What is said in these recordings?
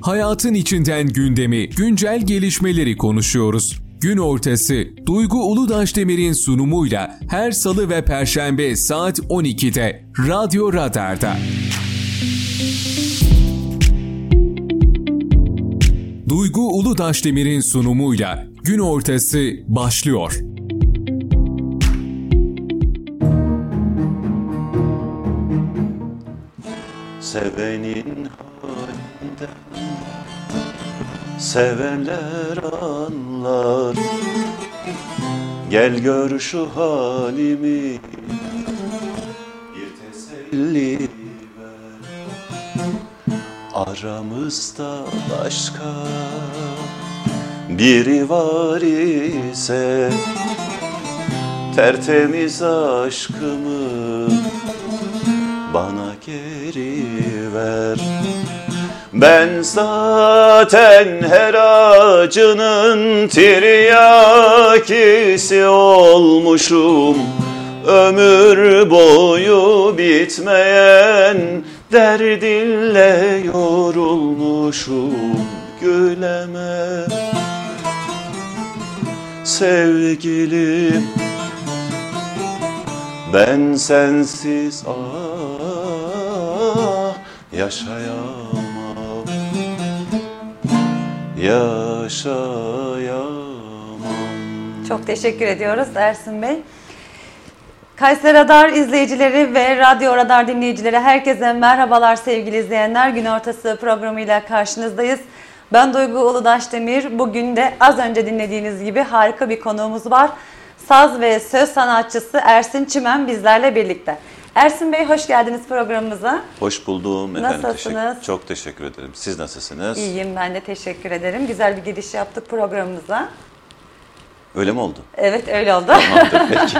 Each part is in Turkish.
Hayatın içinden gündemi, güncel gelişmeleri konuşuyoruz. Gün ortası Duygu Uludaş Demir'in sunumuyla her salı ve perşembe saat 12'de Radyo Radar'da. Duygu Uludaş Demir'in sunumuyla Gün ortası başlıyor. Sevenin Sevenler anlar. Gel gör şu halimi. Bir teselli ver. Aramızda başka Biri var ise Tertemiz aşkımı bana geri ver Ben zaten her acının tiryakisi olmuşum. Ömür boyu bitmeyen derdinle yorulmuşum. Güleme sevgilim. Ben sensiz ah yaşayamam Yaşayamam Çok teşekkür ediyoruz Ersin Bey. Kayseri Radar izleyicileri ve Radyo Radar dinleyicileri herkese merhabalar sevgili izleyenler. Gün ortası programıyla karşınızdayız. Ben Duygu Uludaş Demir. Bugün de az önce dinlediğiniz gibi harika bir konuğumuz var. Saz ve söz sanatçısı Ersin Çimen bizlerle birlikte. Ersin Bey hoş geldiniz programımıza. Hoş buldum efendim. Nasılsınız? Teşekkür- çok teşekkür ederim. Siz nasılsınız? İyiyim ben de teşekkür ederim. Güzel bir giriş yaptık programımıza. Öyle mi oldu? Evet öyle oldu. Tamamdır peki.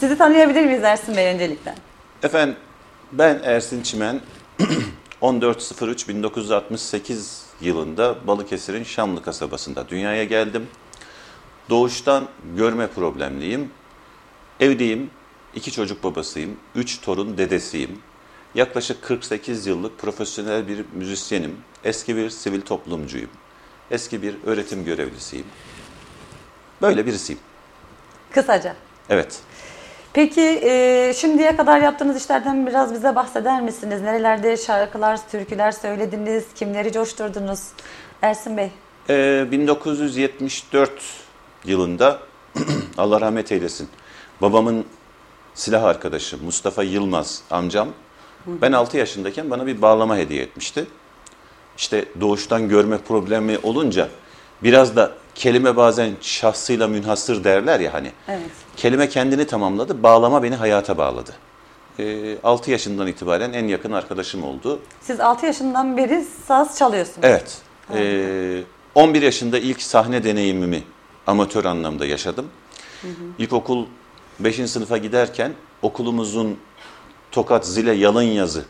Sizi tanıyabilir miyiz Ersin Bey öncelikle? Efendim ben Ersin Çimen 14.03.1968 yılında Balıkesir'in Şamlı kasabasında dünyaya geldim. Doğuştan görme problemliyim. Evliyim, iki çocuk babasıyım, üç torun dedesiyim. Yaklaşık 48 yıllık profesyonel bir müzisyenim. Eski bir sivil toplumcuyum. Eski bir öğretim görevlisiyim. Böyle birisiyim. Kısaca. Evet. Peki e, şimdiye kadar yaptığınız işlerden biraz bize bahseder misiniz? Nerelerde şarkılar, türküler söylediniz? Kimleri coşturdunuz? Ersin Bey. Ee, 1974 yılında Allah rahmet eylesin. Babamın silah arkadaşı Mustafa Yılmaz amcam ben 6 yaşındayken bana bir bağlama hediye etmişti. İşte doğuştan görme problemi olunca biraz da kelime bazen şahsıyla münhasır derler ya hani. Evet. Kelime kendini tamamladı, bağlama beni hayata bağladı. Ee, 6 yaşından itibaren en yakın arkadaşım oldu. Siz 6 yaşından beri saz çalıyorsunuz. Evet. Ee, 11 yaşında ilk sahne deneyimimi amatör anlamda yaşadım. İlkokul 5. sınıfa giderken okulumuzun Tokat Zile Yalınyazı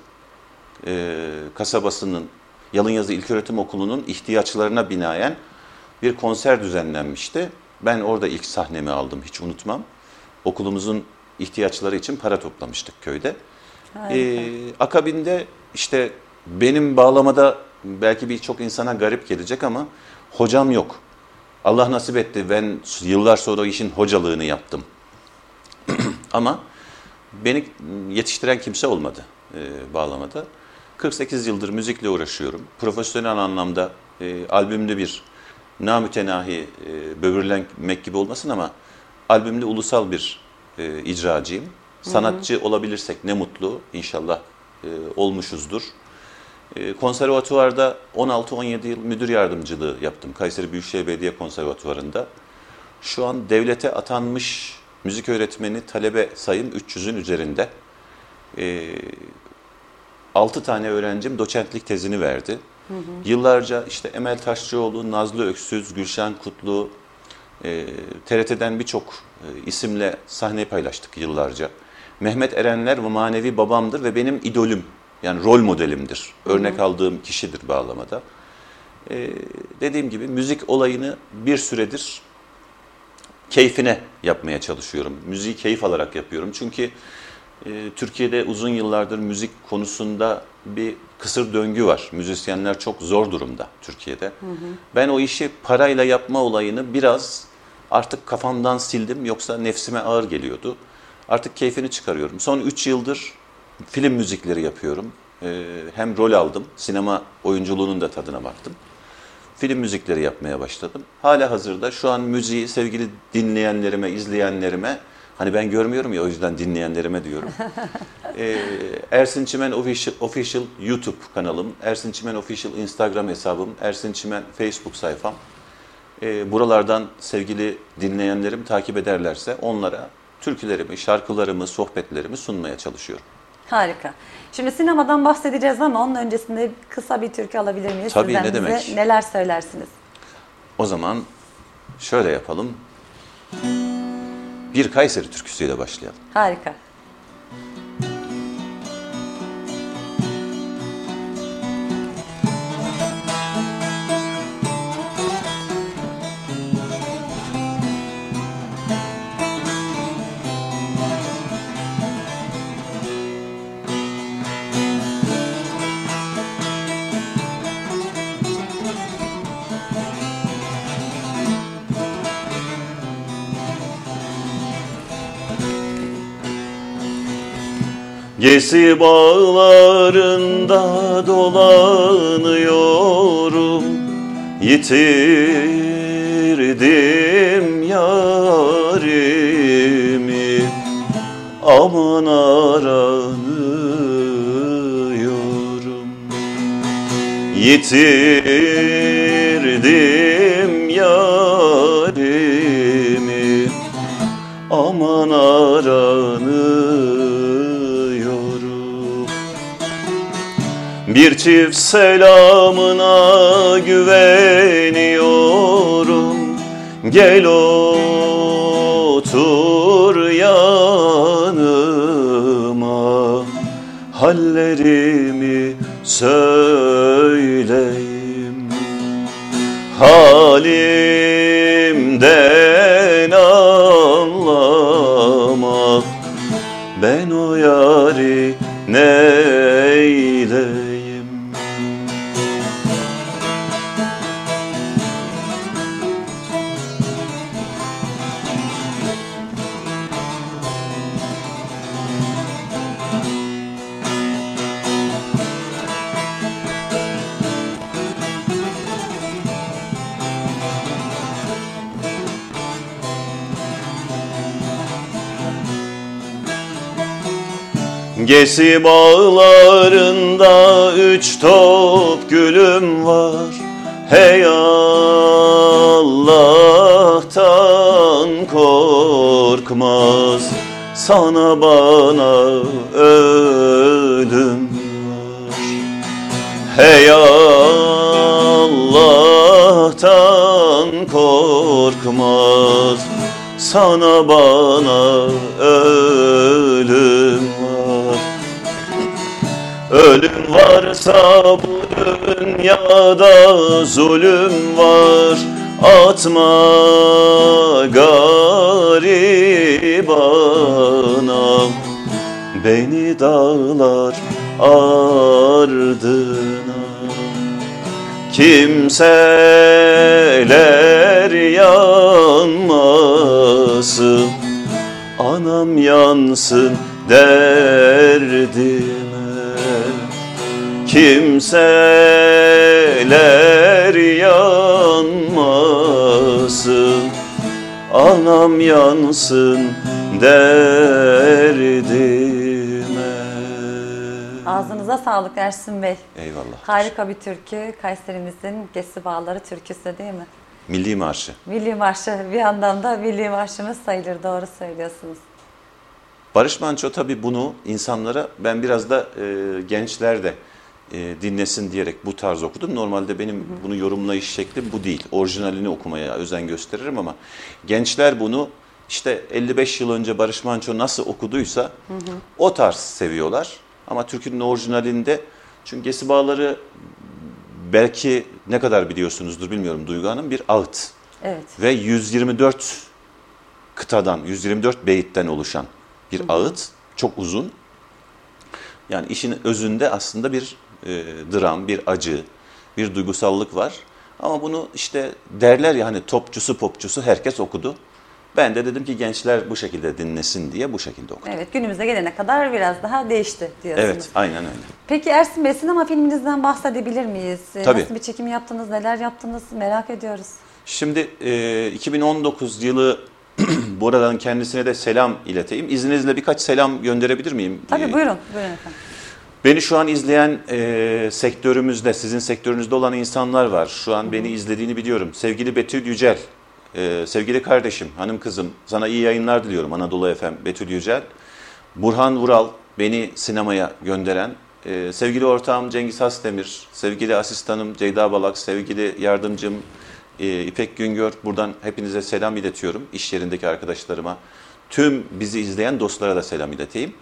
e, kasabasının Yalınyazı İlköğretim Okulu'nun ihtiyaçlarına binaen bir konser düzenlenmişti. Ben orada ilk sahnemi aldım hiç unutmam. Okulumuzun ihtiyaçları için para toplamıştık köyde. Ee, akabinde işte benim bağlamada belki birçok insana garip gelecek ama hocam yok. Allah nasip etti ben yıllar sonra o işin hocalığını yaptım. ama beni yetiştiren kimse olmadı e, bağlamada. 48 yıldır müzikle uğraşıyorum. Profesyonel anlamda e, albümlü bir namütenahi e, böbürlenmek gibi olmasın ama albümlü ulusal bir e, icracıyım. Sanatçı olabilirsek ne mutlu inşallah e, olmuşuzdur. E, konservatuvarda 16-17 yıl müdür yardımcılığı yaptım. Kayseri Büyükşehir Belediye Konservatuvarı'nda. Şu an devlete atanmış müzik öğretmeni talebe sayım 300'ün üzerinde. E, 6 tane öğrencim doçentlik tezini verdi. Yıllarca işte Emel Taşçıoğlu, Nazlı Öksüz, Gülşen Kutlu, e, TRT'den birçok e, isimle sahne paylaştık yıllarca. Mehmet Erenler ve manevi babamdır ve benim idolüm. Yani rol modelimdir. Örnek aldığım kişidir bağlamada. E, dediğim gibi müzik olayını bir süredir keyfine yapmaya çalışıyorum. Müziği keyif alarak yapıyorum. Çünkü e, Türkiye'de uzun yıllardır müzik konusunda bir kısır döngü var. Müzisyenler çok zor durumda Türkiye'de. Ben o işi parayla yapma olayını biraz artık kafamdan sildim yoksa nefsime ağır geliyordu. Artık keyfini çıkarıyorum. Son 3 yıldır film müzikleri yapıyorum. Ee, hem rol aldım, sinema oyunculuğunun da tadına baktım. Film müzikleri yapmaya başladım. Hala hazırda şu an müziği sevgili dinleyenlerime, izleyenlerime, hani ben görmüyorum ya o yüzden dinleyenlerime diyorum. Ee, Ersin Çimen Official, Official YouTube kanalım, Ersin Çimen Official Instagram hesabım, Ersin Çimen Facebook sayfam. Ee, buralardan sevgili dinleyenlerim takip ederlerse onlara türkülerimi, şarkılarımı, sohbetlerimi sunmaya çalışıyorum. Harika. Şimdi sinemadan bahsedeceğiz ama onun öncesinde kısa bir türkü alabilir miyiz? Tabii, Sizden ne bize demek. neler söylersiniz? O zaman şöyle yapalım. Bir Kayseri türküsüyle başlayalım. Harika. Gesi bağlarında dolanıyorum. Yitirdim yarimi. Aman aranıyorum. Yitirdim yarimi. Aman aranıyorum Bir çift selamına güveniyorum. Gel otur yanıma. Hallerimi söyleyeyim. Halimden anlama. Ben o yari neyleyim Gesi bağlarında üç top gülüm var. Hey Allah'tan korkmaz. Sana bana ölüm var. Hey Allah'tan korkmaz. Sana bana ölüm Ölüm varsa bu dünyada zulüm var. Atma garibana. Beni dağlar ardına. Kimseler yanmasın. Anam yansın derdime Kimseler yanmasın Anam yansın derdime Ağzınıza sağlık Ersin Bey. Eyvallah. Harika bir türkü. Kayserimizin Gesi Bağları türküsü değil mi? Milli Marşı. Milli Marşı bir yandan da Milli Marşımız sayılır. Doğru söylüyorsunuz. Barış Manço tabii bunu insanlara ben biraz da e, gençler de e, dinlesin diyerek bu tarz okudum. Normalde benim bunu yorumlayış şeklim bu değil. Orijinalini okumaya özen gösteririm ama gençler bunu işte 55 yıl önce Barış Manço nasıl okuduysa o tarz seviyorlar. Ama türkünün orijinalinde çünkü Gesi Bağları belki ne kadar biliyorsunuzdur bilmiyorum Duygu Hanım bir ağıt Evet. ve 124 kıtadan, 124 beyitten oluşan bir ağıt. çok uzun. Yani işin özünde aslında bir e, dram, bir acı, bir duygusallık var. Ama bunu işte derler ya hani topçusu popçusu herkes okudu. Ben de dedim ki gençler bu şekilde dinlesin diye bu şekilde okudum. Evet günümüze gelene kadar biraz daha değişti diyorsunuz. Evet, aynen öyle. Peki Ersin Bey sinema filminizden bahsedebilir miyiz? Ee, Tabii. Nasıl bir çekim yaptınız, neler yaptınız merak ediyoruz. Şimdi e, 2019 yılı buradan kendisine de selam ileteyim. İzninizle birkaç selam gönderebilir miyim? Tabii E, buyurun, buyurun efendim. Beni şu an izleyen e, sektörümüzde, sizin sektörünüzde olan insanlar var. Şu an beni izlediğini biliyorum. Sevgili Betül Yücel, e, sevgili kardeşim, hanım kızım, sana iyi yayınlar diliyorum Anadolu FM, Betül Yücel. Burhan Vural, beni sinemaya gönderen, e, sevgili ortağım Cengiz Hasdemir, sevgili asistanım Ceyda Balak, sevgili yardımcım e, İpek Güngör. Buradan hepinize selam iletiyorum, iş yerindeki arkadaşlarıma. Tüm bizi izleyen dostlara da selam ileteyim.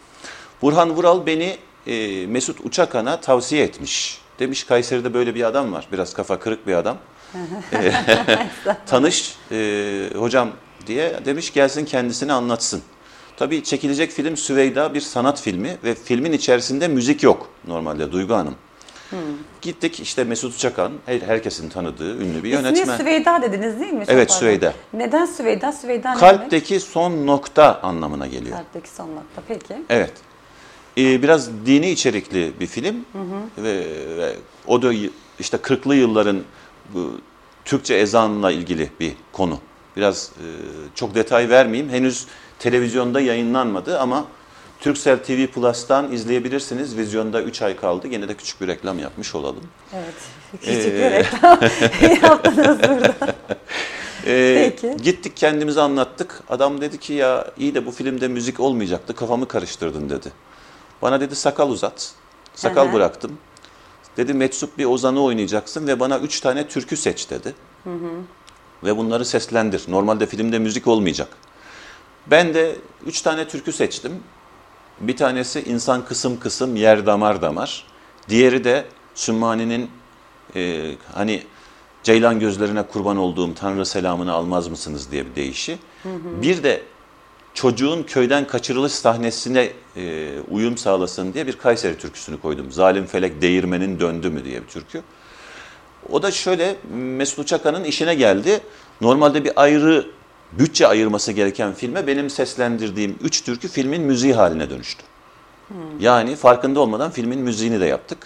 Burhan Vural beni e, Mesut Uçakan'a tavsiye etmiş. Demiş Kayseri'de böyle bir adam var. Biraz kafa kırık bir adam. E, Tanış e, hocam diye demiş gelsin kendisini anlatsın. Tabii çekilecek film Süveyda bir sanat filmi ve filmin içerisinde müzik yok normalde Duygu Hanım. Gittik işte Mesut Uçakan her, herkesin tanıdığı ünlü bir yönetmen. İsmi Süveyda dediniz değil mi? Evet. Süveyda. Neden Süveyda? Süveyda ne demek? Son nokta anlamına geliyor. Kalpteki son nokta peki. Evet. Ee, biraz dini içerikli bir film Ve, ve o da işte 40'lı yılların bu Türkçe ezanla ilgili bir konu. Biraz e, çok detay vermeyeyim. Henüz televizyonda yayınlanmadı ama Turkcell TV Plus'tan izleyebilirsiniz. Vizyonda 3 ay kaldı. Yine de küçük bir reklam yapmış olalım. Evet. Küçük bir Ee, reklam yaptınız burada. Ee, Peki. Gittik kendimizi anlattık. Adam dedi ki ya iyi de bu filmde müzik olmayacaktı. Kafamı karıştırdın dedi. Bana dedi sakal uzat. Sakal Hı hı. bıraktım. Dedi Metsup bir ozanı oynayacaksın ve bana üç tane türkü seç dedi. Ve bunları seslendir. Normalde filmde müzik olmayacak. Ben de üç tane türkü seçtim. Bir tanesi insan kısım kısım yer damar damar. Diğeri de Sümmani'nin e, hani Ceylan gözlerine kurban olduğum Tanrı selamını almaz mısınız diye bir deyişi. Bir de çocuğun köyden kaçırılış sahnesine e, uyum sağlasın diye bir Kayseri türküsünü koydum. Zalim felek değirmenin döndü mü diye bir türkü. O da şöyle Mesut Uçakan'ın işine geldi. Normalde bir ayrı bütçe ayırması gereken filme benim seslendirdiğim üç türkü filmin müziği haline dönüştü. Yani farkında olmadan filmin müziğini de yaptık.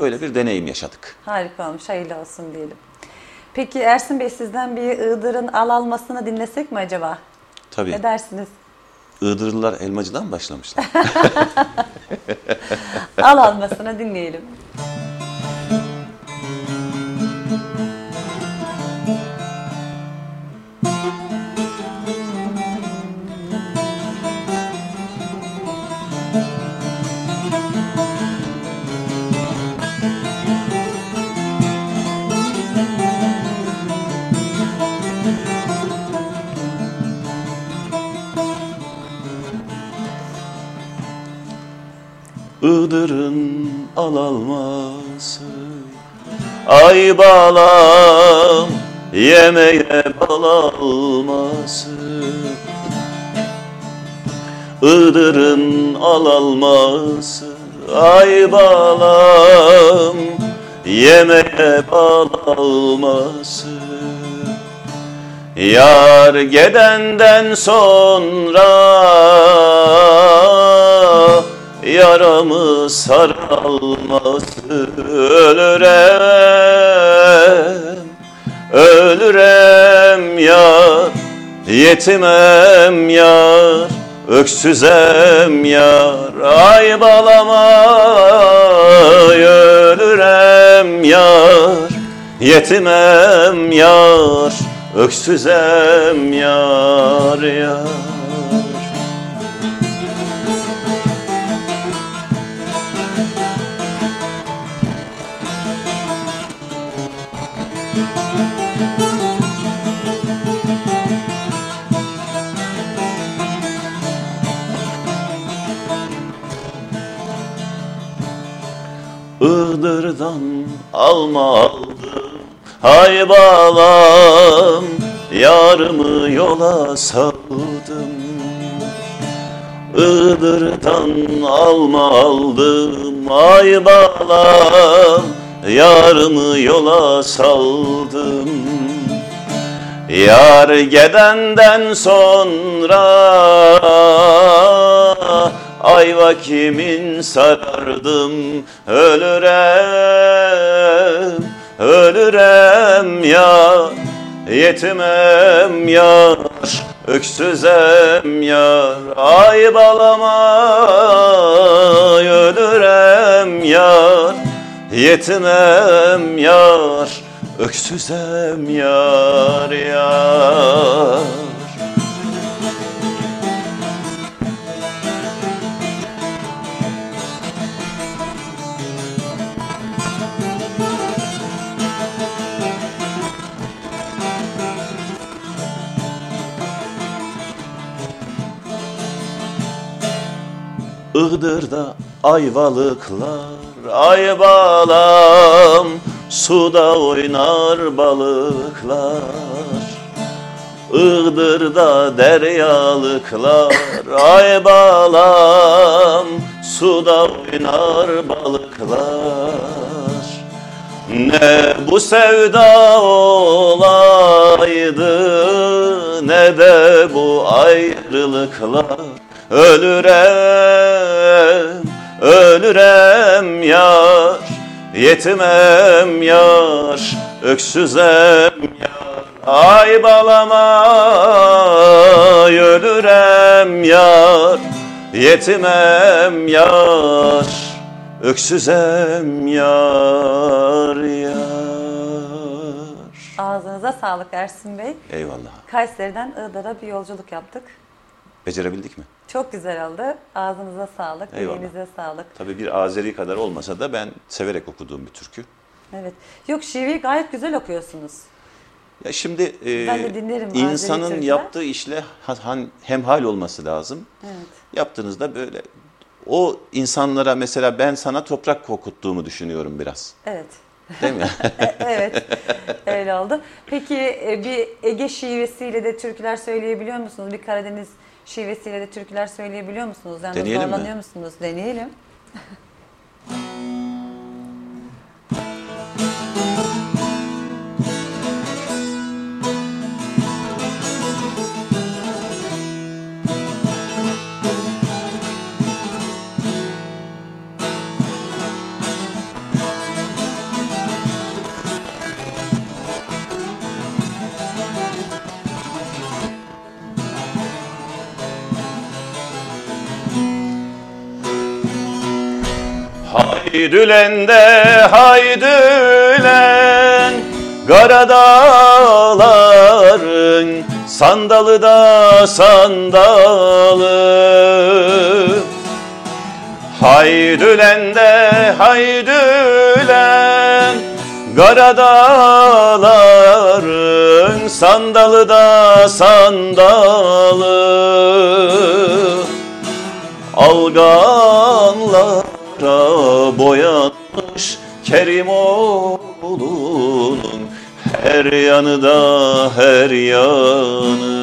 Böyle bir deneyim yaşadık. Harika olmuş. Hayırlı olsun diyelim. Peki Ersin Bey sizden bir Iğdır'ın al almasını dinlesek mi acaba? Tabii. Ne dersiniz? Iğdırlılar elmacıdan mı başlamışlar? Al almasını dinleyelim. Iğdır'ın al alması. Ay balam Yemeğe bal alması. Iğdır'ın al alması. Ay balam Yemeğe bal alması. Yar gedenden sonra Yaramı saralması Ölürem, ölürem yar Yetimem yar, öksüzem yar. Ay balama ölürem yar Yetimem yar, öksüzem yar yar Iğdır'dan alma aldım. Hay balam Yarımı yola saldım Iğdır'dan alma aldım. Ay balam Yarımı yola saldım. Yar gedenden sonra Ayva kimin sarardım Ölürem, ölürem ya. Yetimem yar, öksüzem yar. Ay balama ölürem yar. Yetimem yar, öksüzem yar yar Iğdır'da ayvalıklar ay balam Suda oynar balıklar. Iğdır'da deryalıklar ay balam Suda oynar balıklar. Ne bu sevda olaydı Ne de bu ayrılıklar Ölürem, ölürem yar Yetimem yar, öksüzem yar Ay balama ölürem yar Yetimem yar, öksüzem yar yar Ağzınıza sağlık Ersin Bey. Eyvallah. Kayseri'den Iğdır'a bir yolculuk yaptık. Becerebildik mi? Çok güzel oldu. Ağzınıza sağlık, Eyvallah. dilinize sağlık. Tabii bir Azeri kadar olmasa da ben severek okuduğum bir türkü. Evet. Yok şiveyi gayet güzel okuyorsunuz. Ya şimdi e, insanın yaptığı işle hemhal olması lazım. Evet. Yaptığınızda böyle o insanlara mesela ben sana toprak kokuttuğumu düşünüyorum biraz. Evet. Değil mi? evet. Öyle oldu. Peki e, bir Ege şivesiyle de türküler söyleyebiliyor musunuz? Bir Karadeniz şivesiyle de türküler söyleyebiliyor musunuz? Yani Deneyelim mi? musunuz? Deneyelim. Haydülen de haydülen Kara dağların sandalı da sandalı. Haydülen de haydülen Kara sandalı da sandalı Alganlara boyanmış Kerimoğlu'nun her yanı da her yanı.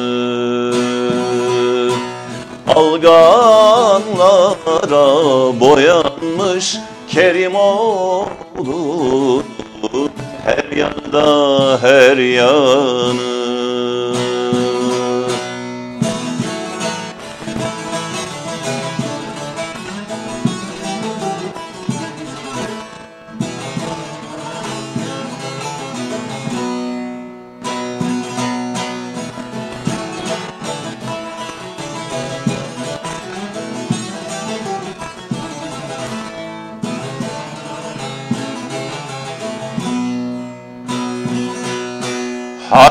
Alganlara boyanmış Kerimoğlu'nun her yanı da her yanı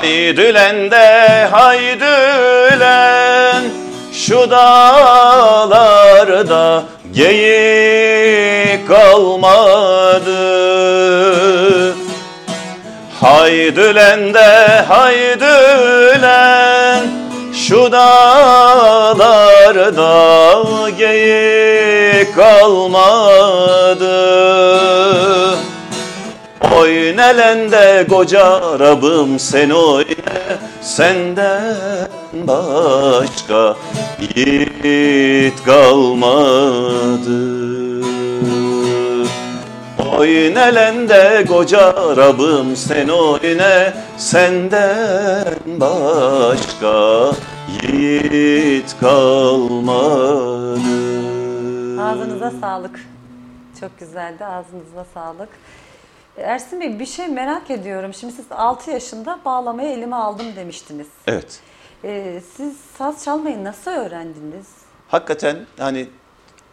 Haydülen de haydülen Şu dağlarda geyik kalmadı Haydülen de haydülen Şu dağlarda geyik kalmadı Oynelende koca Rabım sen oyna Senden başka yiğit kalmadı Oynelende koca Rabım sen oyna Senden başka yiğit kalmadı Ağzınıza sağlık. Çok güzeldi. Ağzınıza sağlık. Ersin Bey bir şey merak ediyorum. Şimdi siz 6 yaşında bağlamayı elime aldım demiştiniz. Evet. Ee, siz saz çalmayı nasıl öğrendiniz? Hakikaten hani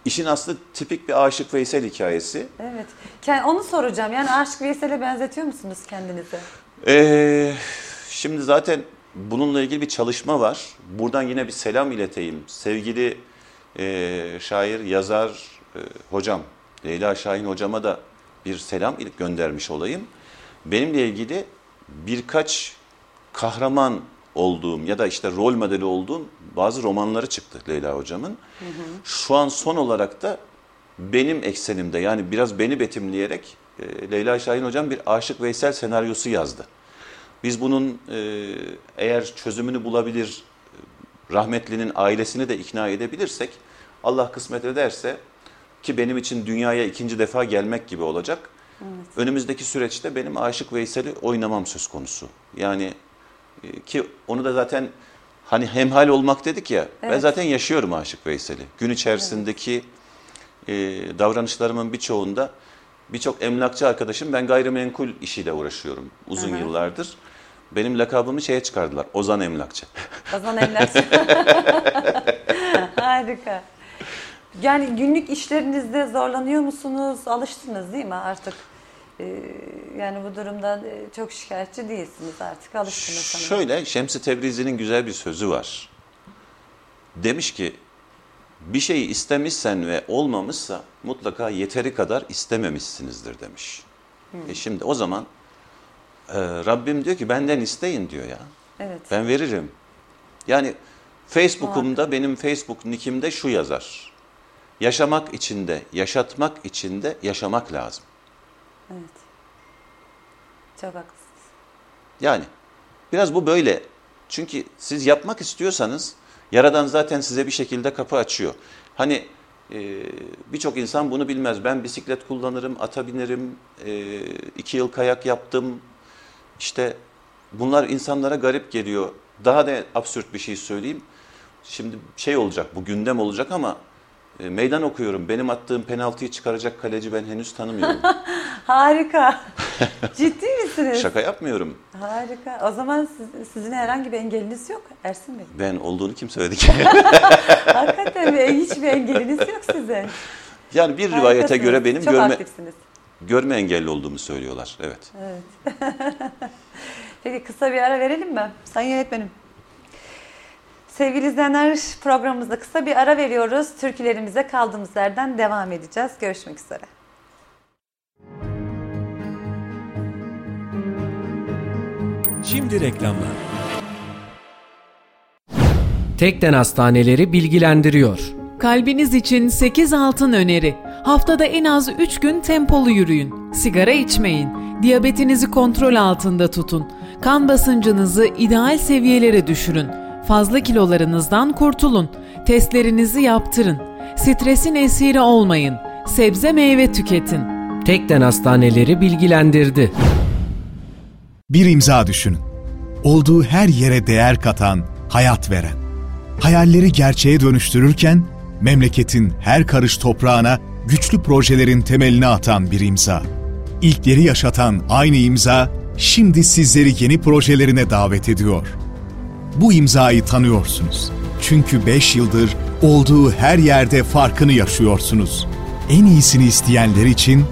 işin aslı tipik bir Aşık Veysel hikayesi. Evet. Ken- Onu soracağım. Yani Aşık Veysel'e benzetiyor musunuz kendinizi? Ee, şimdi zaten bununla ilgili bir çalışma var. Buradan yine bir selam ileteyim. Sevgili e, şair, yazar e, hocam, Leyla Şahin hocama da bir selam göndermiş olayım. Benimle ilgili birkaç kahraman olduğum ya da işte rol modeli olduğum bazı romanları çıktı Leyla hocamın. Şu an son olarak da benim eksenimde yani biraz beni betimleyerek e, Leyla Şahin hocam bir Aşık Veysel senaryosu yazdı. Biz bunun e, eğer çözümünü bulabilir, e, rahmetlinin ailesini de ikna edebilirsek, Allah kısmet ederse ki benim için dünyaya ikinci defa gelmek gibi olacak. Önümüzdeki süreçte benim Aşık Veysel'i oynamam söz konusu. Yani e, ki onu da zaten hani hemhal olmak dedik ya, ben Evet. zaten yaşıyorum Aşık Veysel'i. Gün içerisindeki e, davranışlarımın birçoğunda birçok emlakçı arkadaşım ben gayrimenkul işiyle uğraşıyorum uzun Hı hı. yıllardır. Benim lakabımı şeye çıkardılar. Ozan Emlakçı. Ozan Emlakçı. Harika. Yani günlük işlerinizde zorlanıyor musunuz? Alıştınız değil mi artık? Ee, yani bu durumdan e, çok şikayetçi değilsiniz artık. Alıştınız sanırım. Şöyle Şems-i Tebrizi'nin güzel bir sözü var. Demiş ki bir şeyi istemişsen ve olmamışsa mutlaka yeteri kadar istememişsinizdir demiş. E şimdi o zaman e, Rabbim diyor ki benden isteyin diyor ya. Evet. Ben veririm. Yani Facebook'umda benim Facebook nickimde şu yazar. Yaşamak içinde, yaşatmak içinde yaşamak lazım. Evet. Çok haklısınız. Yani biraz bu böyle. Çünkü siz yapmak istiyorsanız Yaradan zaten size bir şekilde kapı açıyor. Hani e, birçok insan bunu bilmez. Ben bisiklet kullanırım, ata binerim, e, iki yıl kayak yaptım. İşte bunlar insanlara garip geliyor. Daha da absürt bir şey söyleyeyim. Şimdi şey olacak, bu gündem olacak ama meydan okuyorum. Benim attığım penaltıyı çıkaracak kaleci ben henüz tanımıyorum. Harika. Ciddi misiniz? Şaka yapmıyorum. Harika. O zaman siz- sizin herhangi bir engeliniz yok Ersin Bey. Ben olduğunu kim söyledi ki? Hakikaten hiçbir engeliniz yok sizin. yani bir rivayete göre benim Çok görme aktifsiniz. görme engelli olduğumu söylüyorlar. Evet. Evet. Peki kısa bir ara verelim mi? Sayın yönetmenim. Sevgili izleyenler programımızda kısa bir ara veriyoruz. Türkülerimize kaldığımız yerden devam edeceğiz. Görüşmek üzere. Şimdi reklamlar. Tekden Hastaneleri bilgilendiriyor. Kalbiniz için 8 altın öneri. Haftada en az 3 gün tempolu yürüyün. Sigara içmeyin. Diyabetinizi kontrol altında tutun. Kan basıncınızı ideal seviyelere düşürün. Fazla kilolarınızdan kurtulun. Testlerinizi yaptırın. Stresin esiri olmayın. Sebze meyve tüketin. Tekden Hastaneleri bilgilendirdi. Bir imza düşünün. Olduğu her yere değer katan, hayat veren. Hayalleri gerçeğe dönüştürürken memleketin her karış toprağına güçlü projelerin temelini atan bir imza. İlkleri yaşatan aynı imza şimdi sizleri yeni projelerine davet ediyor. Bu imzayı tanıyorsunuz. Çünkü 5 yıldır olduğu her yerde farkını yaşıyorsunuz. En iyisini isteyenler için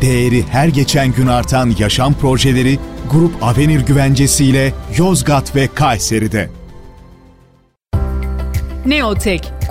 değeri her geçen gün artan yaşam projeleri Grup Avenir güvencesiyle Yozgat ve Kayseri'de. Neotek,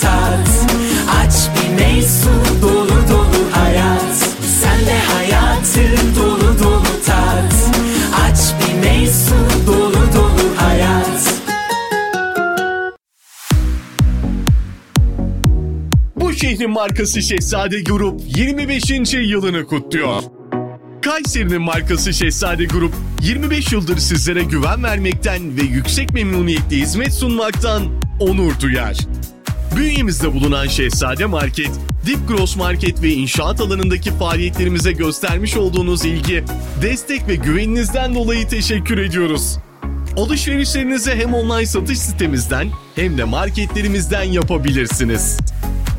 tat Aç bir meysu dolu dolu hayat Sen de hayatı dolu dolu tat Aç bir meysu dolu dolu hayat Bu şehrin markası Şehzade Grup 25. yılını kutluyor. Kayseri'nin markası Şehzade Grup 25 yıldır sizlere güven vermekten ve yüksek memnuniyetle hizmet sunmaktan onur duyar. Bünyemizde bulunan Şehzade Market, Dip Gross Market ve inşaat alanındaki faaliyetlerimize göstermiş olduğunuz ilgi, destek ve güveninizden dolayı teşekkür ediyoruz. Alışverişlerinizi hem online satış sitemizden hem de marketlerimizden yapabilirsiniz.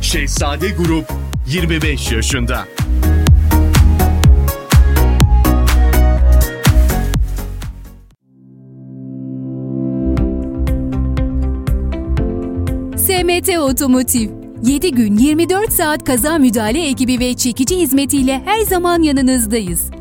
Şehzade Grup 25 yaşında. SMT Otomotiv 7 gün 24 saat kaza müdahale ekibi ve çekici hizmetiyle her zaman yanınızdayız.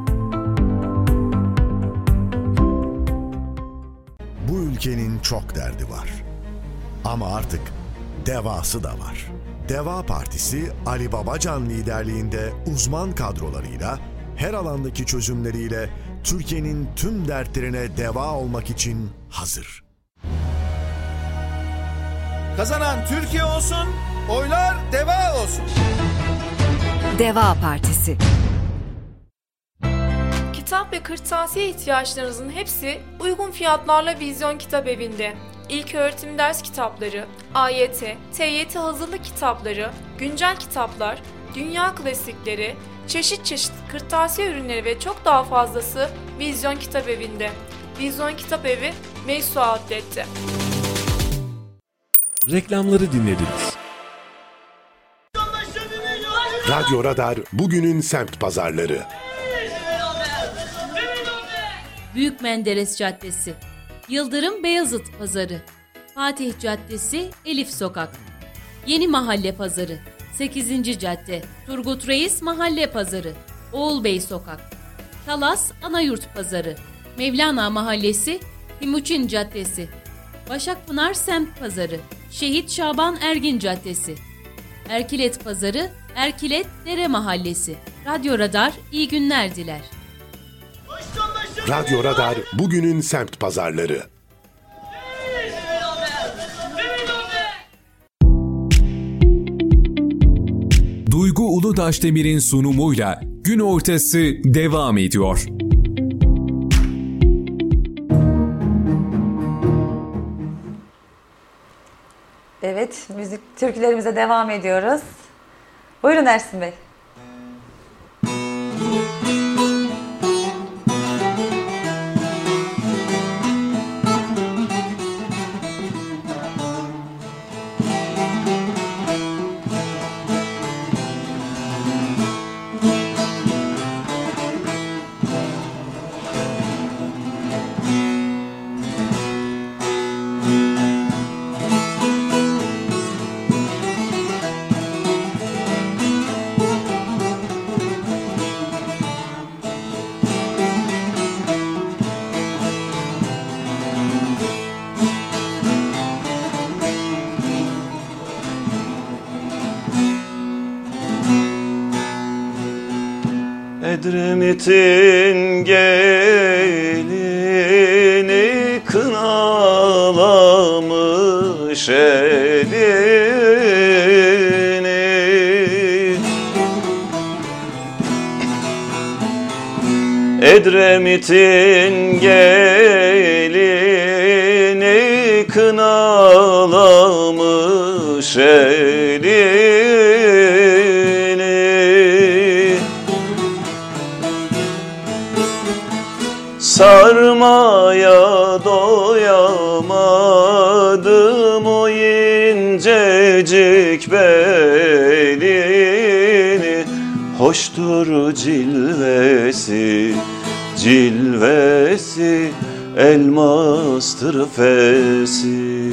ülkenin çok derdi var. Ama artık devası da var. Deva Partisi Ali Babacan liderliğinde uzman kadrolarıyla her alandaki çözümleriyle Türkiye'nin tüm dertlerine deva olmak için hazır. Kazanan Türkiye olsun, oylar deva olsun. Deva Partisi Kitap ve kırtasiye ihtiyaçlarınızın hepsi uygun fiyatlarla Vizyon Kitap Evi'nde. İlk öğretim ders kitapları, AYT, TYT hazırlık kitapları, güncel kitaplar, dünya klasikleri, çeşit çeşit kırtasiye ürünleri ve çok daha fazlası Vizyon Kitap Evi'nde. Vizyon Kitap Evi, Meysu Outlet'te. Reklamları dinlediniz. Radyo Radar bugünün semt pazarları. Büyük Menderes Caddesi, Yıldırım Beyazıt Pazarı, Fatih Caddesi, Elif Sokak, Yeni Mahalle Pazarı, 8. Cadde, Turgut Reis Mahalle Pazarı, Oğul Bey Sokak, Talas Anayurt Pazarı, Mevlana Mahallesi, Timuçin Caddesi, Başakpınar Semt Pazarı, Şehit Şaban Ergin Caddesi, Erkilet Pazarı, Erkilet Dere Mahallesi. Radyo Radar iyi günler diler. Radyo Radar bugünün semt pazarları. Duygu Uludaşdemir'in sunumuyla gün ortası devam ediyor. Evet, müzik türkülerimize devam ediyoruz. Buyurun Ersin Bey. Edremit'in gelini kınalamış elini. Edremit'in Elmastır fesi.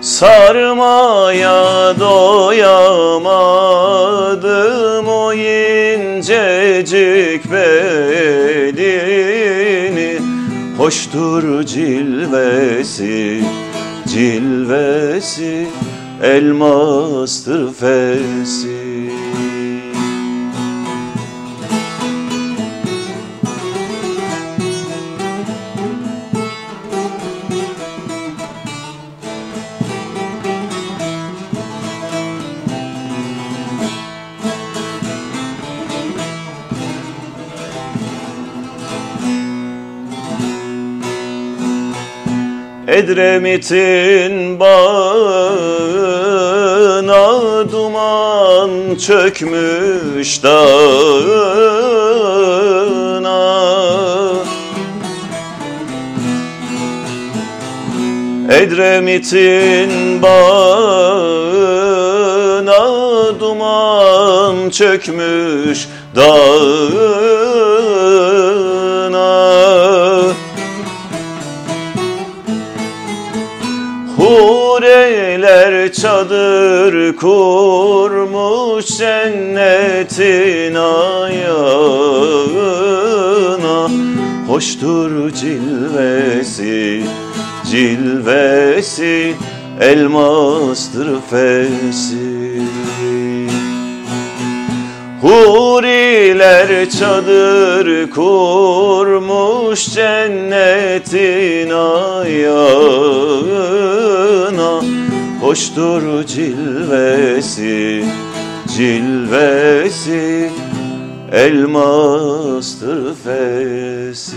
Sarmaya doyamadım o incecik belini Hoştur cilvesi, cilvesi Elmastır fesi Edremit'in bağına duman çökmüş dağına. Edremit'in bağına duman çökmüş dağına Hureler çadır kurmuş cennetin ayağına. Hoştur cilvesi, cilvesi Elmastır fesi. Huriler çadır kurmuş cennetin ayağına Hoştur cilvesi, cilvesi Elmastır fesi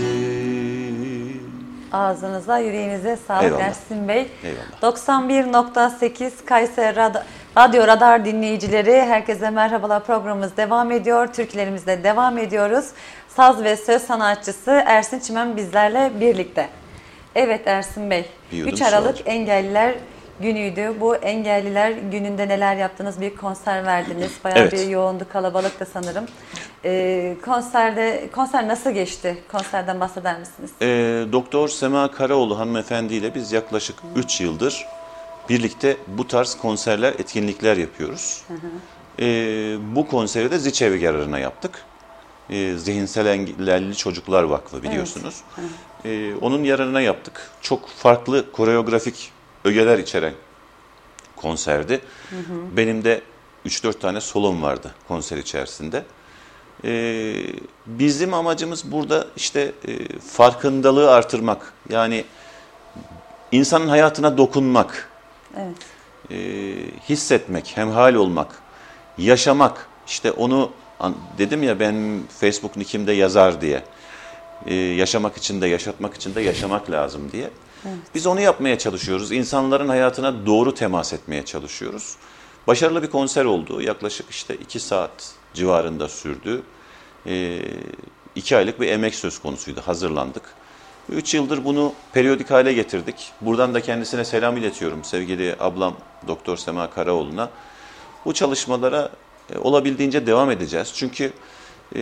Ağzınıza, yüreğinize sağlık Eyvallah. Ersin Bey. Eyvallah. 91.8 Kayseri Rad- Radyo Radar dinleyicileri, herkese merhabalar programımız devam ediyor. Türklerimizle devam ediyoruz. Saz ve söz sanatçısı Ersin Çimen bizlerle birlikte. Evet Ersin Bey, Bir yudum 3 su Aralık alacağım. Engelliler Günüydü. Bu engelliler gününde neler yaptınız? Bir konser verdiniz. Bayağı Evet. bir yoğundu, kalabalık da sanırım. Ee, konserde konser nasıl geçti? Konserden bahseder misiniz? Ee, Doktor Sema Karaoğlu hanımefendiyle biz yaklaşık 3 yıldır birlikte bu tarz konserler, etkinlikler yapıyoruz. Ee, bu konseri de Ziçevi yararına yaptık. Ee, Zihinsel Engelli Çocuklar Vakfı biliyorsunuz. Ee, onun yararına yaptık. Çok farklı koreografik ögeler içeren konserdi. Benim de 3-4 tane solom vardı konser içerisinde. Ee, bizim amacımız burada işte e, farkındalığı artırmak. Yani insanın hayatına dokunmak, Evet. e, hissetmek, hemhal olmak, yaşamak. İşte onu dedim ya ben Facebook nickimde yazar diye. Ee, yaşamak için de yaşatmak için de yaşamak lazım diye. Biz onu yapmaya çalışıyoruz. İnsanların hayatına doğru temas etmeye çalışıyoruz. Başarılı bir konser oldu. Yaklaşık işte iki saat civarında sürdü. Ee, iki aylık bir emek söz konusuydu. Hazırlandık. Üç yıldır bunu periyodik hale getirdik. Buradan da kendisine selam iletiyorum sevgili ablam Doktor Sema Karaoğlu'na. Bu çalışmalara e, olabildiğince devam edeceğiz. Çünkü e,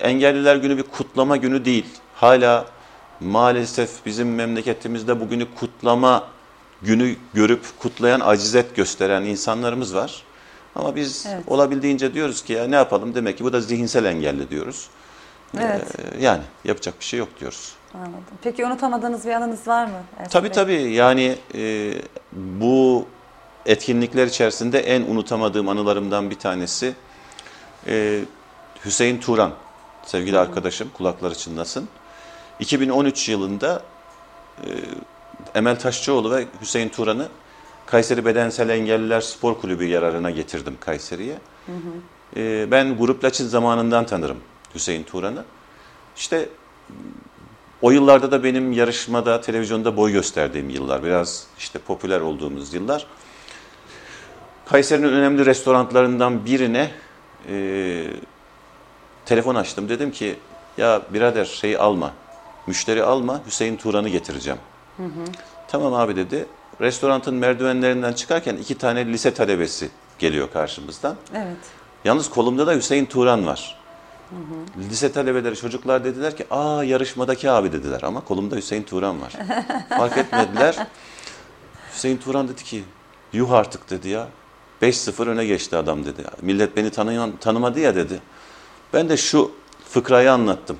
Engelliler Günü bir kutlama günü değil. Hala maalesef bizim memleketimizde bugünü kutlama günü görüp kutlayan, acizet gösteren insanlarımız var. Ama biz Evet. olabildiğince diyoruz ki ya ne yapalım demek ki bu da zihinsel engelli diyoruz. Evet. Ee, yani yapacak bir şey yok diyoruz. Anladım. Peki unutamadığınız bir anınız var mı? Ersin Tabii Bey? tabii yani e, bu etkinlikler içerisinde en unutamadığım anılarımdan bir tanesi e, Hüseyin Turan, sevgili arkadaşım kulakları çınlasın. 2013 yılında e, Emel Taşçıoğlu ve Hüseyin Turan'ı Kayseri Bedensel Engelliler Spor Kulübü yararına getirdim Kayseri'ye. Hı hı. E, ben Grup Laçin zamanından tanırım Hüseyin Turan'ı. İşte o yıllarda da benim yarışmada, televizyonda boy gösterdiğim yıllar. Biraz işte popüler olduğumuz yıllar. Kayseri'nin önemli restoranlarından birine e, telefon açtım. Dedim ki ya birader şeyi alma, müşteri alma, Hüseyin Turan'ı getireceğim. Hı hı. Tamam abi dedi. Restoranın merdivenlerinden çıkarken iki tane lise talebesi geliyor karşımızdan. Evet. Yalnız kolumda da Hüseyin Turan var. Lise talebeleri çocuklar dediler ki aa yarışmadaki abi dediler ama kolumda Hüseyin Turan var. Fark etmediler. Hüseyin Turan dedi ki yuh artık dedi ya. 5-0 öne geçti adam dedi. Millet beni tanıyan, tanımadı ya dedi. Ben de şu fıkrayı anlattım.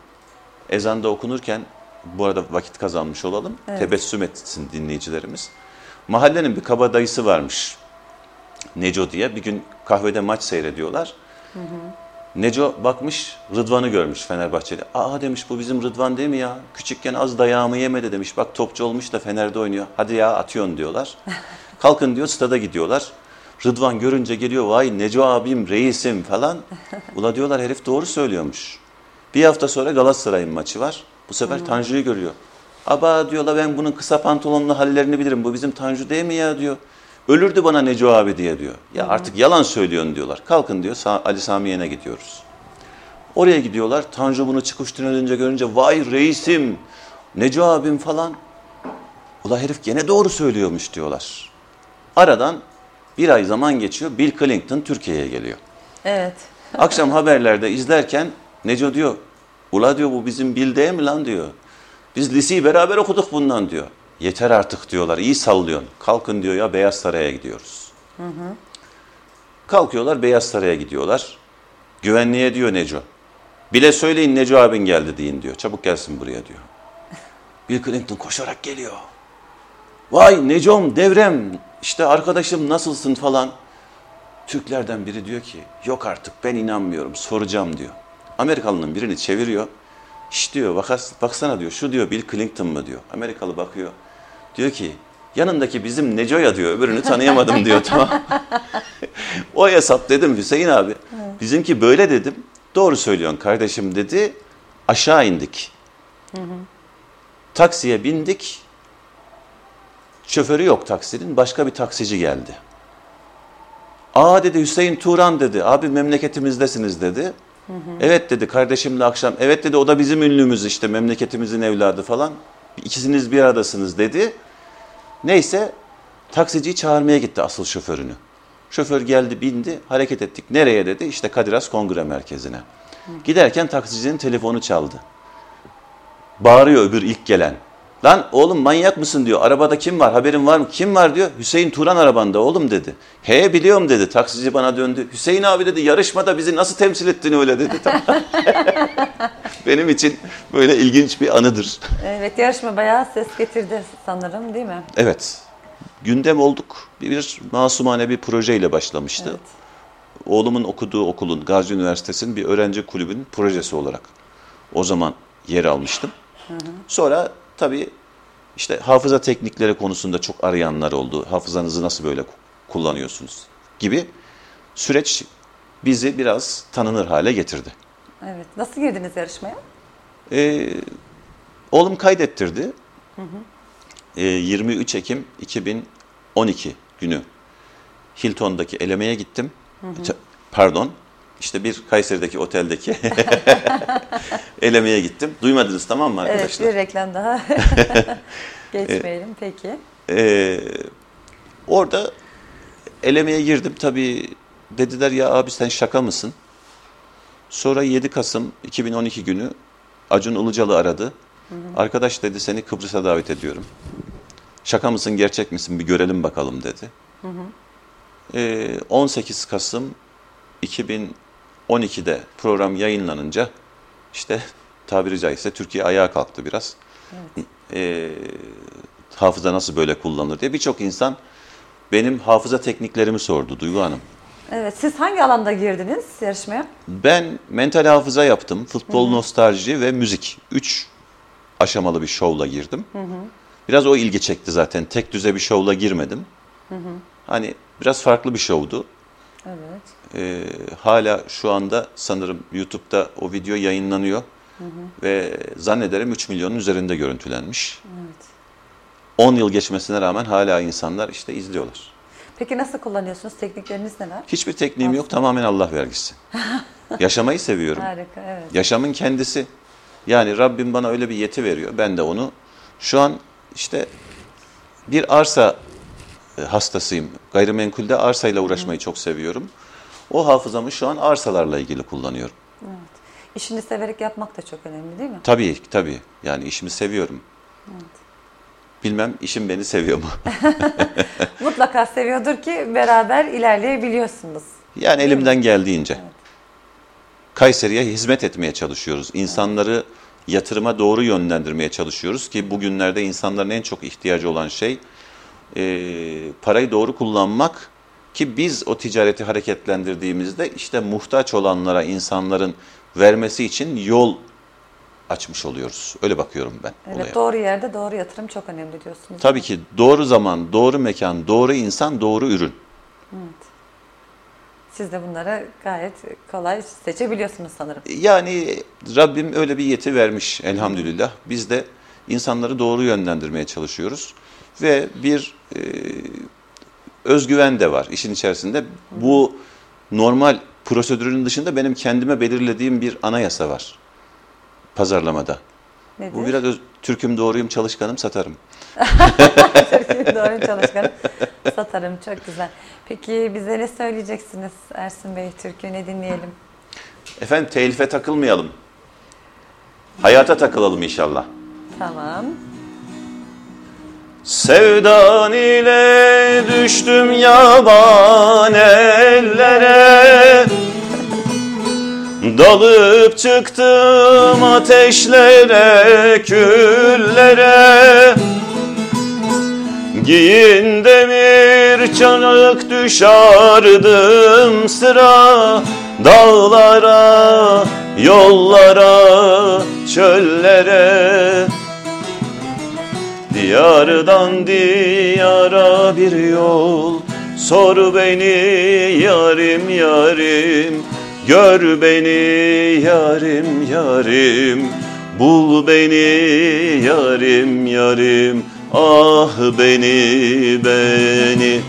Ezanda okunurken bu arada vakit kazanmış olalım. Evet. Tebessüm etsin dinleyicilerimiz. Mahallenin bir kabadayısı varmış. Neco diye. Bir gün kahvede maç seyrediyorlar. Neco bakmış Rıdvan'ı görmüş Fenerbahçeli. Aa demiş bu bizim Rıdvan değil mi ya? Küçükken az dayağımı yemedi demiş. Bak topçu olmuş da Fener'de oynuyor. Hadi ya atıyorsun diyorlar. Kalkın diyor stada gidiyorlar. Rıdvan görünce geliyor vay Neco abim reisim falan. Ula diyorlar herif doğru söylüyormuş. Bir hafta sonra Galatasaray'ın maçı var. Bu sefer Hmm. Tanju'yu görüyor. Aba diyorlar ben bunun kısa pantolonlu hallerini bilirim. Bu bizim Tanju değil mi ya diyor. Ölürdü bana Neco abi diye diyor. Ya artık yalan söylüyorsun diyorlar. Kalkın diyor Ali Sami Yen'e gidiyoruz. Oraya gidiyorlar. Tanju bunu çıkış tünelince görünce vay reisim, Neco abim falan. Ula herif gene doğru söylüyormuş diyorlar. Aradan bir ay zaman geçiyor. Bill Clinton Türkiye'ye geliyor. Evet. Akşam haberlerde izlerken Neco diyor, ula diyor bu bizim Bill değil mi lan diyor. Biz liseyi beraber okuduk bundan diyor. Yeter artık diyorlar, iyi sallıyorsun. Kalkın diyor ya Beyaz Saray'a gidiyoruz. Hı hı. Kalkıyorlar Beyaz Saray'a gidiyorlar. Güvenliğe diyor Neco. Bile söyleyin Neco abin geldi deyin diyor. Çabuk gelsin buraya diyor. Bill Clinton koşarak geliyor. Vay Necom, devrem, işte arkadaşım nasılsın falan. Türklerden biri diyor ki yok artık ben inanmıyorum soracağım diyor. Amerikalının birini çeviriyor. Şş diyor bakas, baksana diyor şu diyor Bill Clinton mı diyor. Amerikalı bakıyor. Diyor ki yanındaki bizim Neco'ya diyor öbürünü tanıyamadım diyor tamam. o hesap dedim Hüseyin abi. Bizimki böyle dedim. Doğru söylüyorsun kardeşim dedi. Aşağı indik. Taksiye bindik. Şoförü yok taksinin. Başka bir taksici geldi. Aa dedi Hüseyin Turan dedi. Abi memleketimizdesiniz dedi. Evet dedi kardeşimle akşam. Evet dedi o da bizim ünlümüz işte memleketimizin evladı falan. İkisiniz bir aradasınız dedi. Neyse taksiciyi çağırmaya gitti asıl şoförünü. Şoför geldi bindi hareket ettik. Nereye dedi? İşte Kadir Has Kongre Merkezi'ne. Giderken taksicinin telefonu çaldı. Bağırıyor öbür ilk gelen. Lan oğlum manyak mısın diyor. Arabada kim var? Haberin var mı? Kim var diyor. Hüseyin Turan arabanda oğlum dedi. He biliyorum dedi. Taksici bana döndü. Hüseyin abi dedi yarışmada bizi nasıl temsil ettin öyle dedi. Benim için böyle ilginç bir anıdır. Evet yarışma bayağı ses getirdi sanırım değil mi? Evet. Gündem olduk. Bir, bir masumane bir projeyle başlamıştı. Oğlumun okuduğu okulun, Gazi Üniversitesi'nin bir öğrenci kulübünün projesi olarak o zaman yer almıştım. Sonra tabii işte hafıza teknikleri konusunda çok arayanlar oldu. Hafızanızı nasıl böyle kullanıyorsunuz gibi süreç bizi biraz tanınır hale getirdi. Evet. Nasıl girdiniz yarışmaya? Ee, oğlum kaydettirdi. Hı hı. Ee, 23 Ekim 2012 günü Hilton'daki elemeye gittim. Hı hı. Pardon. İşte bir Kayseri'deki oteldeki elemeye gittim. Duymadınız tamam mı Evet arkadaşlar? bir reklam daha. Geçmeyelim peki. Ee, orada elemeye girdim. Tabii dediler ya abi sen şaka mısın? Sonra 7 Kasım 2012 günü Acun Ilıcalı aradı. Hı hı. Arkadaş dedi seni Kıbrıs'a davet ediyorum. Şaka mısın gerçek misin bir görelim bakalım dedi. Hı hı. Ee, 18 Kasım 2012'de program yayınlanınca işte tabiri caizse Türkiye ayağa kalktı biraz. Ee, hafıza nasıl böyle kullanılır diye birçok insan benim hafıza tekniklerimi sordu Duygu Hanım. Evet siz hangi alanda girdiniz yarışmaya? Ben mental hafıza yaptım, futbol Hı hı. nostalji ve müzik. Üç aşamalı bir şovla girdim. Hı hı. Biraz o ilgi çekti zaten. Tek düze bir şovla girmedim. Hı hı. Hani biraz farklı bir şovdu. Evet. Ee, hala şu anda sanırım YouTube'da o video yayınlanıyor. Hı hı. Ve zannederim 3 milyonun üzerinde görüntülenmiş. Evet. 10 yıl geçmesine rağmen hala insanlar işte izliyorlar. Peki nasıl kullanıyorsunuz? Teknikleriniz neler? Hiçbir tekniğim yok tamamen Allah vergisi. Yaşamayı seviyorum. Harika evet. Yaşamın kendisi. Yani Rabbim bana öyle bir yeti veriyor. Ben de onu şu an işte bir arsa e, hastasıyım. Gayrimenkulde arsayla uğraşmayı çok seviyorum. O hafızamı şu an arsalarla ilgili kullanıyorum. Evet. İşini severek yapmak da çok önemli değil mi? Tabii tabii. Yani işimi seviyorum. Evet. Bilmem işim beni seviyor mu? Mutlaka seviyordur ki beraber ilerleyebiliyorsunuz. Yani elimden geldiğince. Kayseri'ye hizmet etmeye çalışıyoruz. İnsanları yatırıma doğru yönlendirmeye çalışıyoruz ki bugünlerde insanların en çok ihtiyacı olan şey e, parayı doğru kullanmak ki biz o ticareti hareketlendirdiğimizde işte muhtaç olanlara insanların vermesi için yol açmış oluyoruz. Öyle bakıyorum ben Evet olaya. doğru yerde doğru yatırım çok önemli diyorsunuz. Tabii ki doğru zaman, doğru mekan, doğru insan, doğru ürün. Evet. Siz de bunları gayet kolay seçebiliyorsunuz sanırım. Yani Rabbim öyle bir yeti vermiş elhamdülillah. Biz de insanları doğru yönlendirmeye çalışıyoruz. Ve bir e, özgüven de var işin içerisinde. Bu normal prosedürün dışında benim kendime belirlediğim bir anayasa var pazarlamada. Nedir? Bu biraz öz- Türk'üm, doğruyum, çalışkanım, satarım. Türkiye doğru çalışkan. Satarım çok güzel. Peki bize ne söyleyeceksiniz Ersin Bey? Türkü ne dinleyelim? Efendim telife takılmayalım. Hayata takılalım inşallah. Tamam. Sevdan ile düştüm yaban ellere. Dalıp çıktım ateşlere, küllere. Giyin demir çanık düşardım sıra. Dağlara, yollara, çöllere Diyardan diyara bir yol. Sor beni yarim yarim Gör beni yarim yarim. Bul beni yarim yarim Ah beni beni.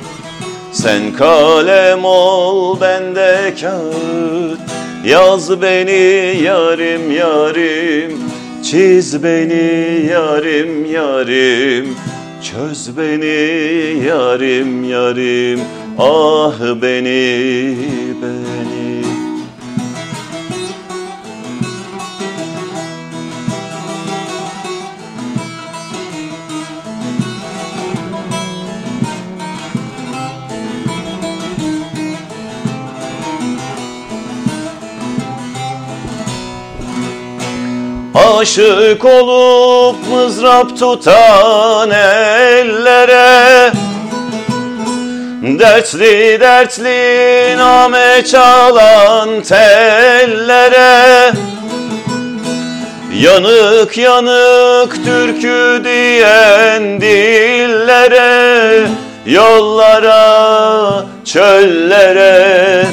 Sen kalem ol ben de kağıt. Yaz beni yarim yarim Çiz beni yarim yarim Çöz beni yarim yarim Ah beni beni Aşık olup mızrap tutan ellere Dertli dertli name çalan tellere Yanık yanık türkü diyen dillere Yollara, çöllere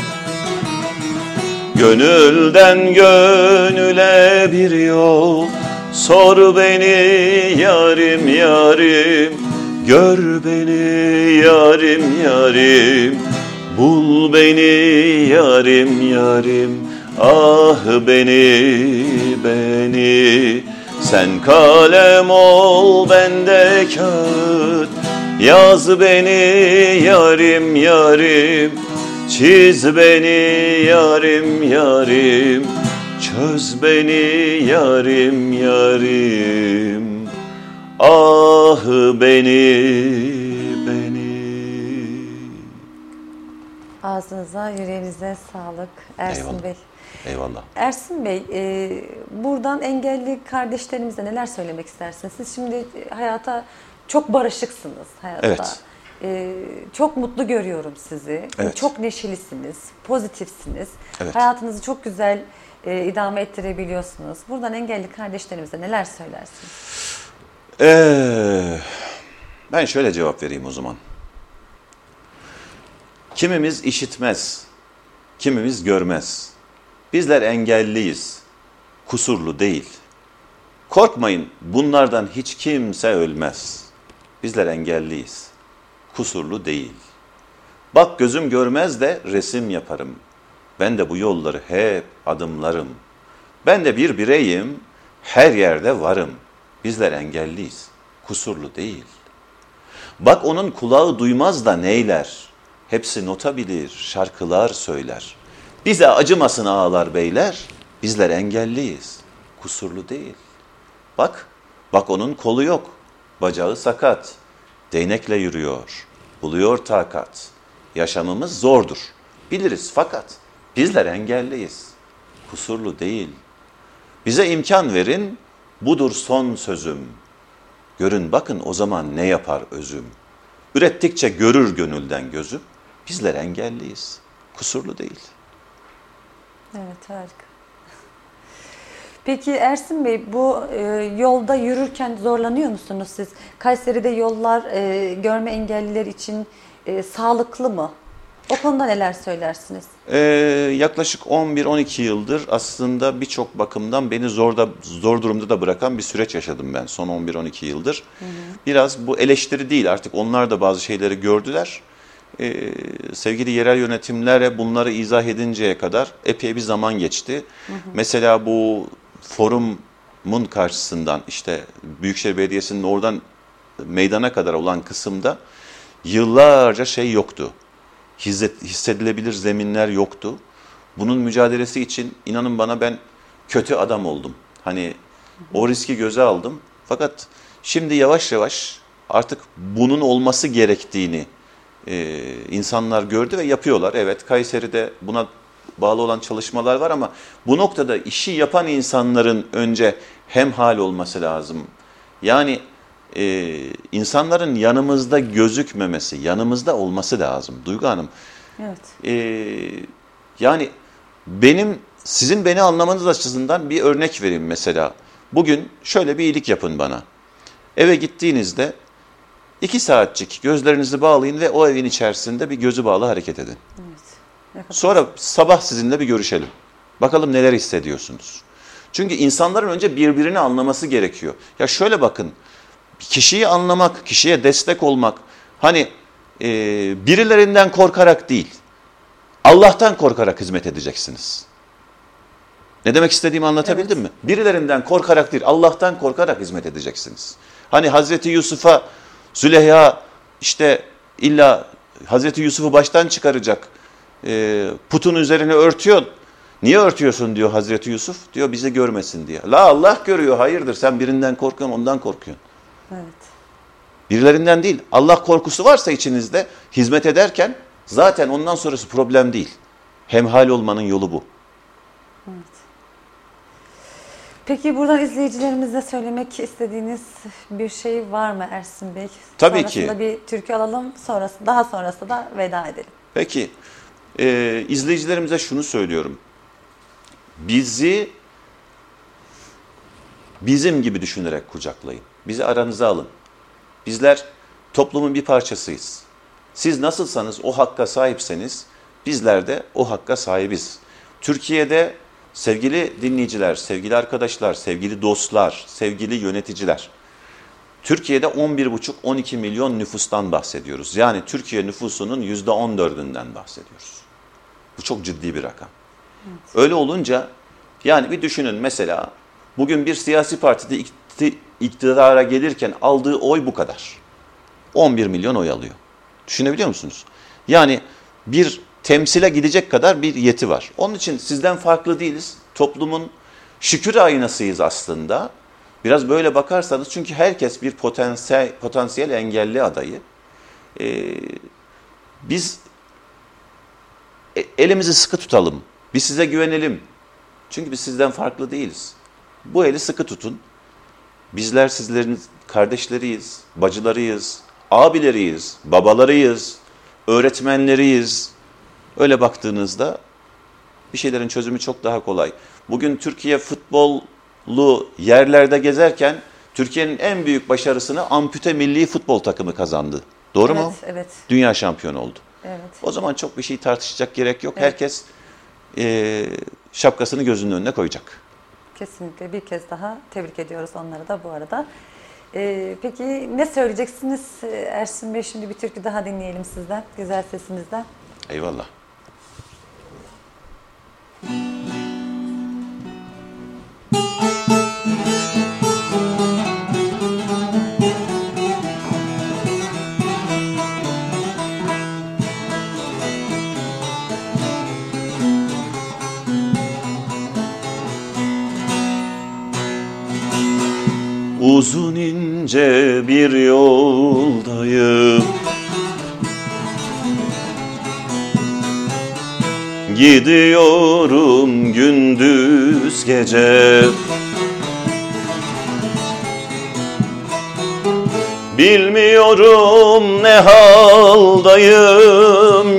Gönülden gönüle bir yol. Sor beni yarim yarim. Gör beni yarim yarim. Bul beni yarim yarim. Ah beni beni. Sen kalem ol ben de kağıt. Yaz beni yarim yarim Çiz beni yarim yarim Çöz beni yarim yarim Ah beni beni Ağzınıza, yüreğinize sağlık Ersin Eyvallah. Bey. Eyvallah. Ersin Bey, e, buradan engelli kardeşlerimize neler söylemek istersiniz? Siz şimdi hayata çok barışıksınız hayatta. Evet. E, çok mutlu görüyorum sizi. Evet. Çok neşelisiniz, pozitifsiniz. Evet. Hayatınızı çok güzel e, idame ettirebiliyorsunuz. Buradan engelli kardeşlerimize neler söylersiniz? Ee, ben şöyle cevap vereyim o zaman. Kimimiz işitmez, kimimiz görmez. Bizler engelliyiz, kusurlu değil. Korkmayın, bunlardan hiç kimse ölmez. Bizler engelliyiz, kusurlu değil. Bak gözüm görmez de resim yaparım. Ben de bu yolları hep adımlarım. Ben de bir bireyim, her yerde varım. Bizler engelliyiz, kusurlu değil. Bak onun kulağı duymaz da neyler? Hepsi nota bilir, şarkılar söyler. Bize acımasın ağalar beyler, bizler engelliyiz, kusurlu değil. Bak, bak onun kolu yok, bacağı sakat, değnekle yürüyor, buluyor takat. Yaşamımız zordur, biliriz fakat bizler engelliyiz, kusurlu değil. Bize imkan verin, budur son sözüm. Görün bakın o zaman ne yapar özüm. Ürettikçe görür gönülden gözüm. Bizler engelliyiz, kusurlu değil. Evet harika. Peki Ersin Bey bu e, yolda yürürken zorlanıyor musunuz siz? Kayseri'de yollar e, görme engelliler için e, sağlıklı mı? O konuda neler söylersiniz? Ee, yaklaşık 11-12 yıldır aslında birçok bakımdan beni zorda zor durumda da bırakan bir süreç yaşadım ben son 11-12 yıldır. Hı hı. Biraz bu eleştiri değil artık onlar da bazı şeyleri gördüler. Ee, sevgili yerel yönetimlere bunları izah edinceye kadar epey bir zaman geçti. Hı hı. Mesela bu forumun karşısından işte Büyükşehir Belediyesi'nin oradan meydana kadar olan kısımda yıllarca şey yoktu hissedilebilir zeminler yoktu. Bunun mücadelesi için inanın bana ben kötü adam oldum. Hani o riski göze aldım. Fakat şimdi yavaş yavaş artık bunun olması gerektiğini e, insanlar gördü ve yapıyorlar. Evet Kayseri'de buna bağlı olan çalışmalar var ama bu noktada işi yapan insanların önce hem hal olması lazım. Yani e, insanların yanımızda gözükmemesi, yanımızda olması lazım. Duygu Hanım. Evet. E, yani benim, sizin beni anlamanız açısından bir örnek vereyim mesela. Bugün şöyle bir iyilik yapın bana. Eve gittiğinizde iki saatçik gözlerinizi bağlayın ve o evin içerisinde bir gözü bağlı hareket edin. Evet. Sonra sabah sizinle bir görüşelim. Bakalım neler hissediyorsunuz. Çünkü insanların önce birbirini anlaması gerekiyor. Ya şöyle bakın, kişiyi anlamak, kişiye destek olmak, hani e, birilerinden korkarak değil, Allah'tan korkarak hizmet edeceksiniz. Ne demek istediğimi anlatabildim evet. mi? Birilerinden korkarak değil, Allah'tan korkarak hizmet edeceksiniz. Hani Hazreti Yusuf'a Züleyha işte illa Hazreti Yusuf'u baştan çıkaracak e, putun üzerine örtüyor. Niye örtüyorsun diyor Hazreti Yusuf. Diyor bizi görmesin diye. La Allah görüyor hayırdır sen birinden korkuyorsun ondan korkuyorsun. Evet. Birilerinden değil. Allah korkusu varsa içinizde hizmet ederken zaten ondan sonrası problem değil. Hemhal olmanın yolu bu. Evet. Peki buradan izleyicilerimize söylemek istediğiniz bir şey var mı Ersin Bey? Tabii Sonrasında ki. bir türkü alalım, sonrası daha sonrasında da veda edelim. Peki, e, izleyicilerimize şunu söylüyorum. Bizi bizim gibi düşünerek kucaklayın. Bizi aranıza alın. Bizler toplumun bir parçasıyız. Siz nasılsanız o hakka sahipseniz bizler de o hakka sahibiz. Türkiye'de sevgili dinleyiciler, sevgili arkadaşlar, sevgili dostlar, sevgili yöneticiler. Türkiye'de 11,5-12 milyon nüfustan bahsediyoruz. Yani Türkiye nüfusunun %14'ünden bahsediyoruz. Bu çok ciddi bir rakam. Evet. Öyle olunca yani bir düşünün mesela bugün bir siyasi partide iktidara gelirken aldığı oy bu kadar. 11 milyon oy alıyor. Düşünebiliyor musunuz? Yani bir temsile gidecek kadar bir yeti var. Onun için sizden farklı değiliz. Toplumun şükür aynasıyız aslında. Biraz böyle bakarsanız çünkü herkes bir potansiyel, potansiyel engelli adayı. Ee, biz elimizi sıkı tutalım. Biz size güvenelim. Çünkü biz sizden farklı değiliz. Bu eli sıkı tutun. Bizler sizlerin kardeşleriyiz, bacılarıyız, abileriyiz, babalarıyız, öğretmenleriyiz. Öyle baktığınızda bir şeylerin çözümü çok daha kolay. Bugün Türkiye futbolu yerlerde gezerken Türkiye'nin en büyük başarısını ampute milli futbol takımı kazandı. Doğru evet, mu? Evet. Dünya şampiyonu oldu. Evet. O zaman çok bir şey tartışacak gerek yok. Evet. Herkes e, şapkasını gözünün önüne koyacak. Kesinlikle bir kez daha tebrik ediyoruz onları da bu arada. Ee, peki ne söyleyeceksiniz Ersin Bey? Şimdi bir türkü daha dinleyelim sizden, güzel sesinizden. Eyvallah. İnce bir yoldayım. Gidiyorum gündüz gece. Bilmiyorum ne haldayım.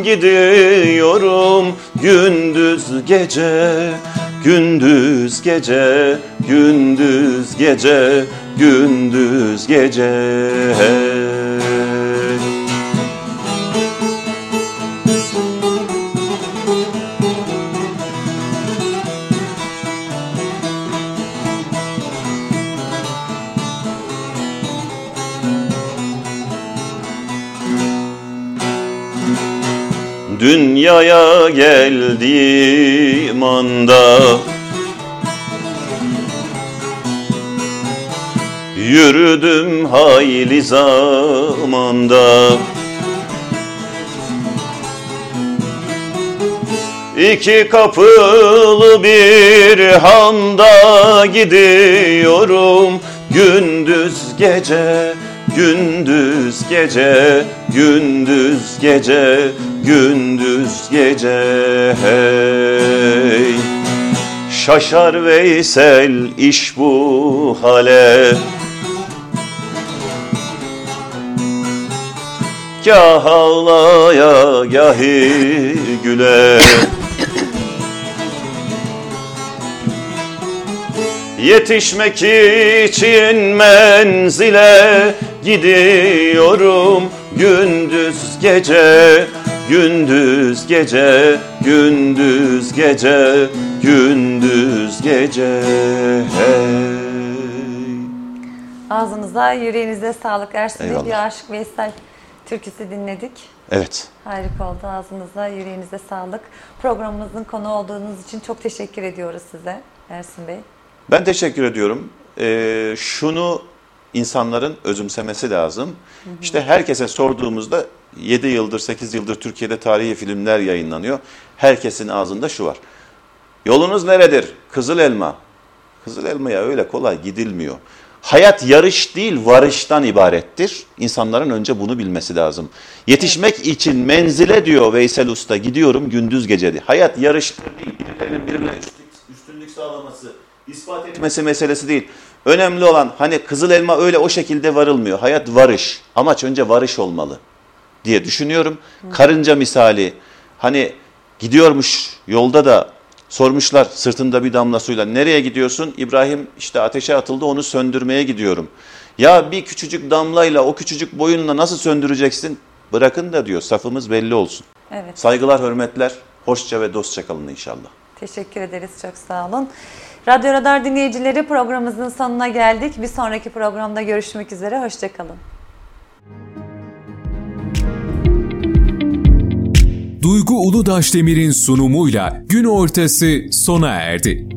Gidiyorum gündüz gece Gündüz gece, gündüz gece, gündüz gece Dünyaya geldiğim anda Yürüdüm hayli zamanda. İki kapılı bir handa gidiyorum. Gündüz gece, gündüz gece, gündüz gece, gündüz gece hey. Şaşar Veysel iş bu hale Gah ağlaya gahi güle Yetişmek için menzile gidiyorum gündüz gece Gündüz gece, gündüz gece, gündüz gece hey. Ağzınıza, yüreğinize sağlık. Eyvallah. Bir Aşık Veysel türküsü dinledik. Evet. Harika oldu. Ağzınıza, yüreğinize sağlık. Programımızın konu olduğunuz için çok teşekkür ediyoruz size Ersin Bey. Ben teşekkür ediyorum. Ee, şunu insanların özümsemesi lazım. İşte herkese sorduğumuzda 7 yıldır 8 yıldır Türkiye'de tarihi filmler yayınlanıyor. Herkesin ağzında şu var. Yolunuz neredir? Kızıl elma. Kızıl elmaya öyle kolay gidilmiyor. Hayat yarış değil varıştan ibarettir. İnsanların önce bunu bilmesi lazım. Yetişmek için menzile diyor Veysel Usta gidiyorum gündüz gece diye. Hayat yarıştır değil. Birilerinin birine üstünlük, üstünlük sağlaması, ispat etmesi meselesi değil. Önemli olan hani kızıl elma öyle o şekilde varılmıyor. Hayat varış. Amaç önce varış olmalı diye düşünüyorum. Karınca misali hani gidiyormuş yolda da sormuşlar sırtında bir damla suyla nereye gidiyorsun? İbrahim işte ateşe atıldı onu söndürmeye gidiyorum. Ya bir küçücük damlayla o küçücük boyunla nasıl söndüreceksin? Bırakın da diyor safımız belli olsun. Evet. Saygılar, hürmetler, hoşça ve dostça kalın inşallah. Teşekkür ederiz. Çok sağ olun. Radyo Radar dinleyicileri programımızın sonuna geldik. Bir sonraki programda görüşmek üzere. Hoşçakalın. Duygu Uludaş Demir'in sunumuyla gün ortası sona erdi.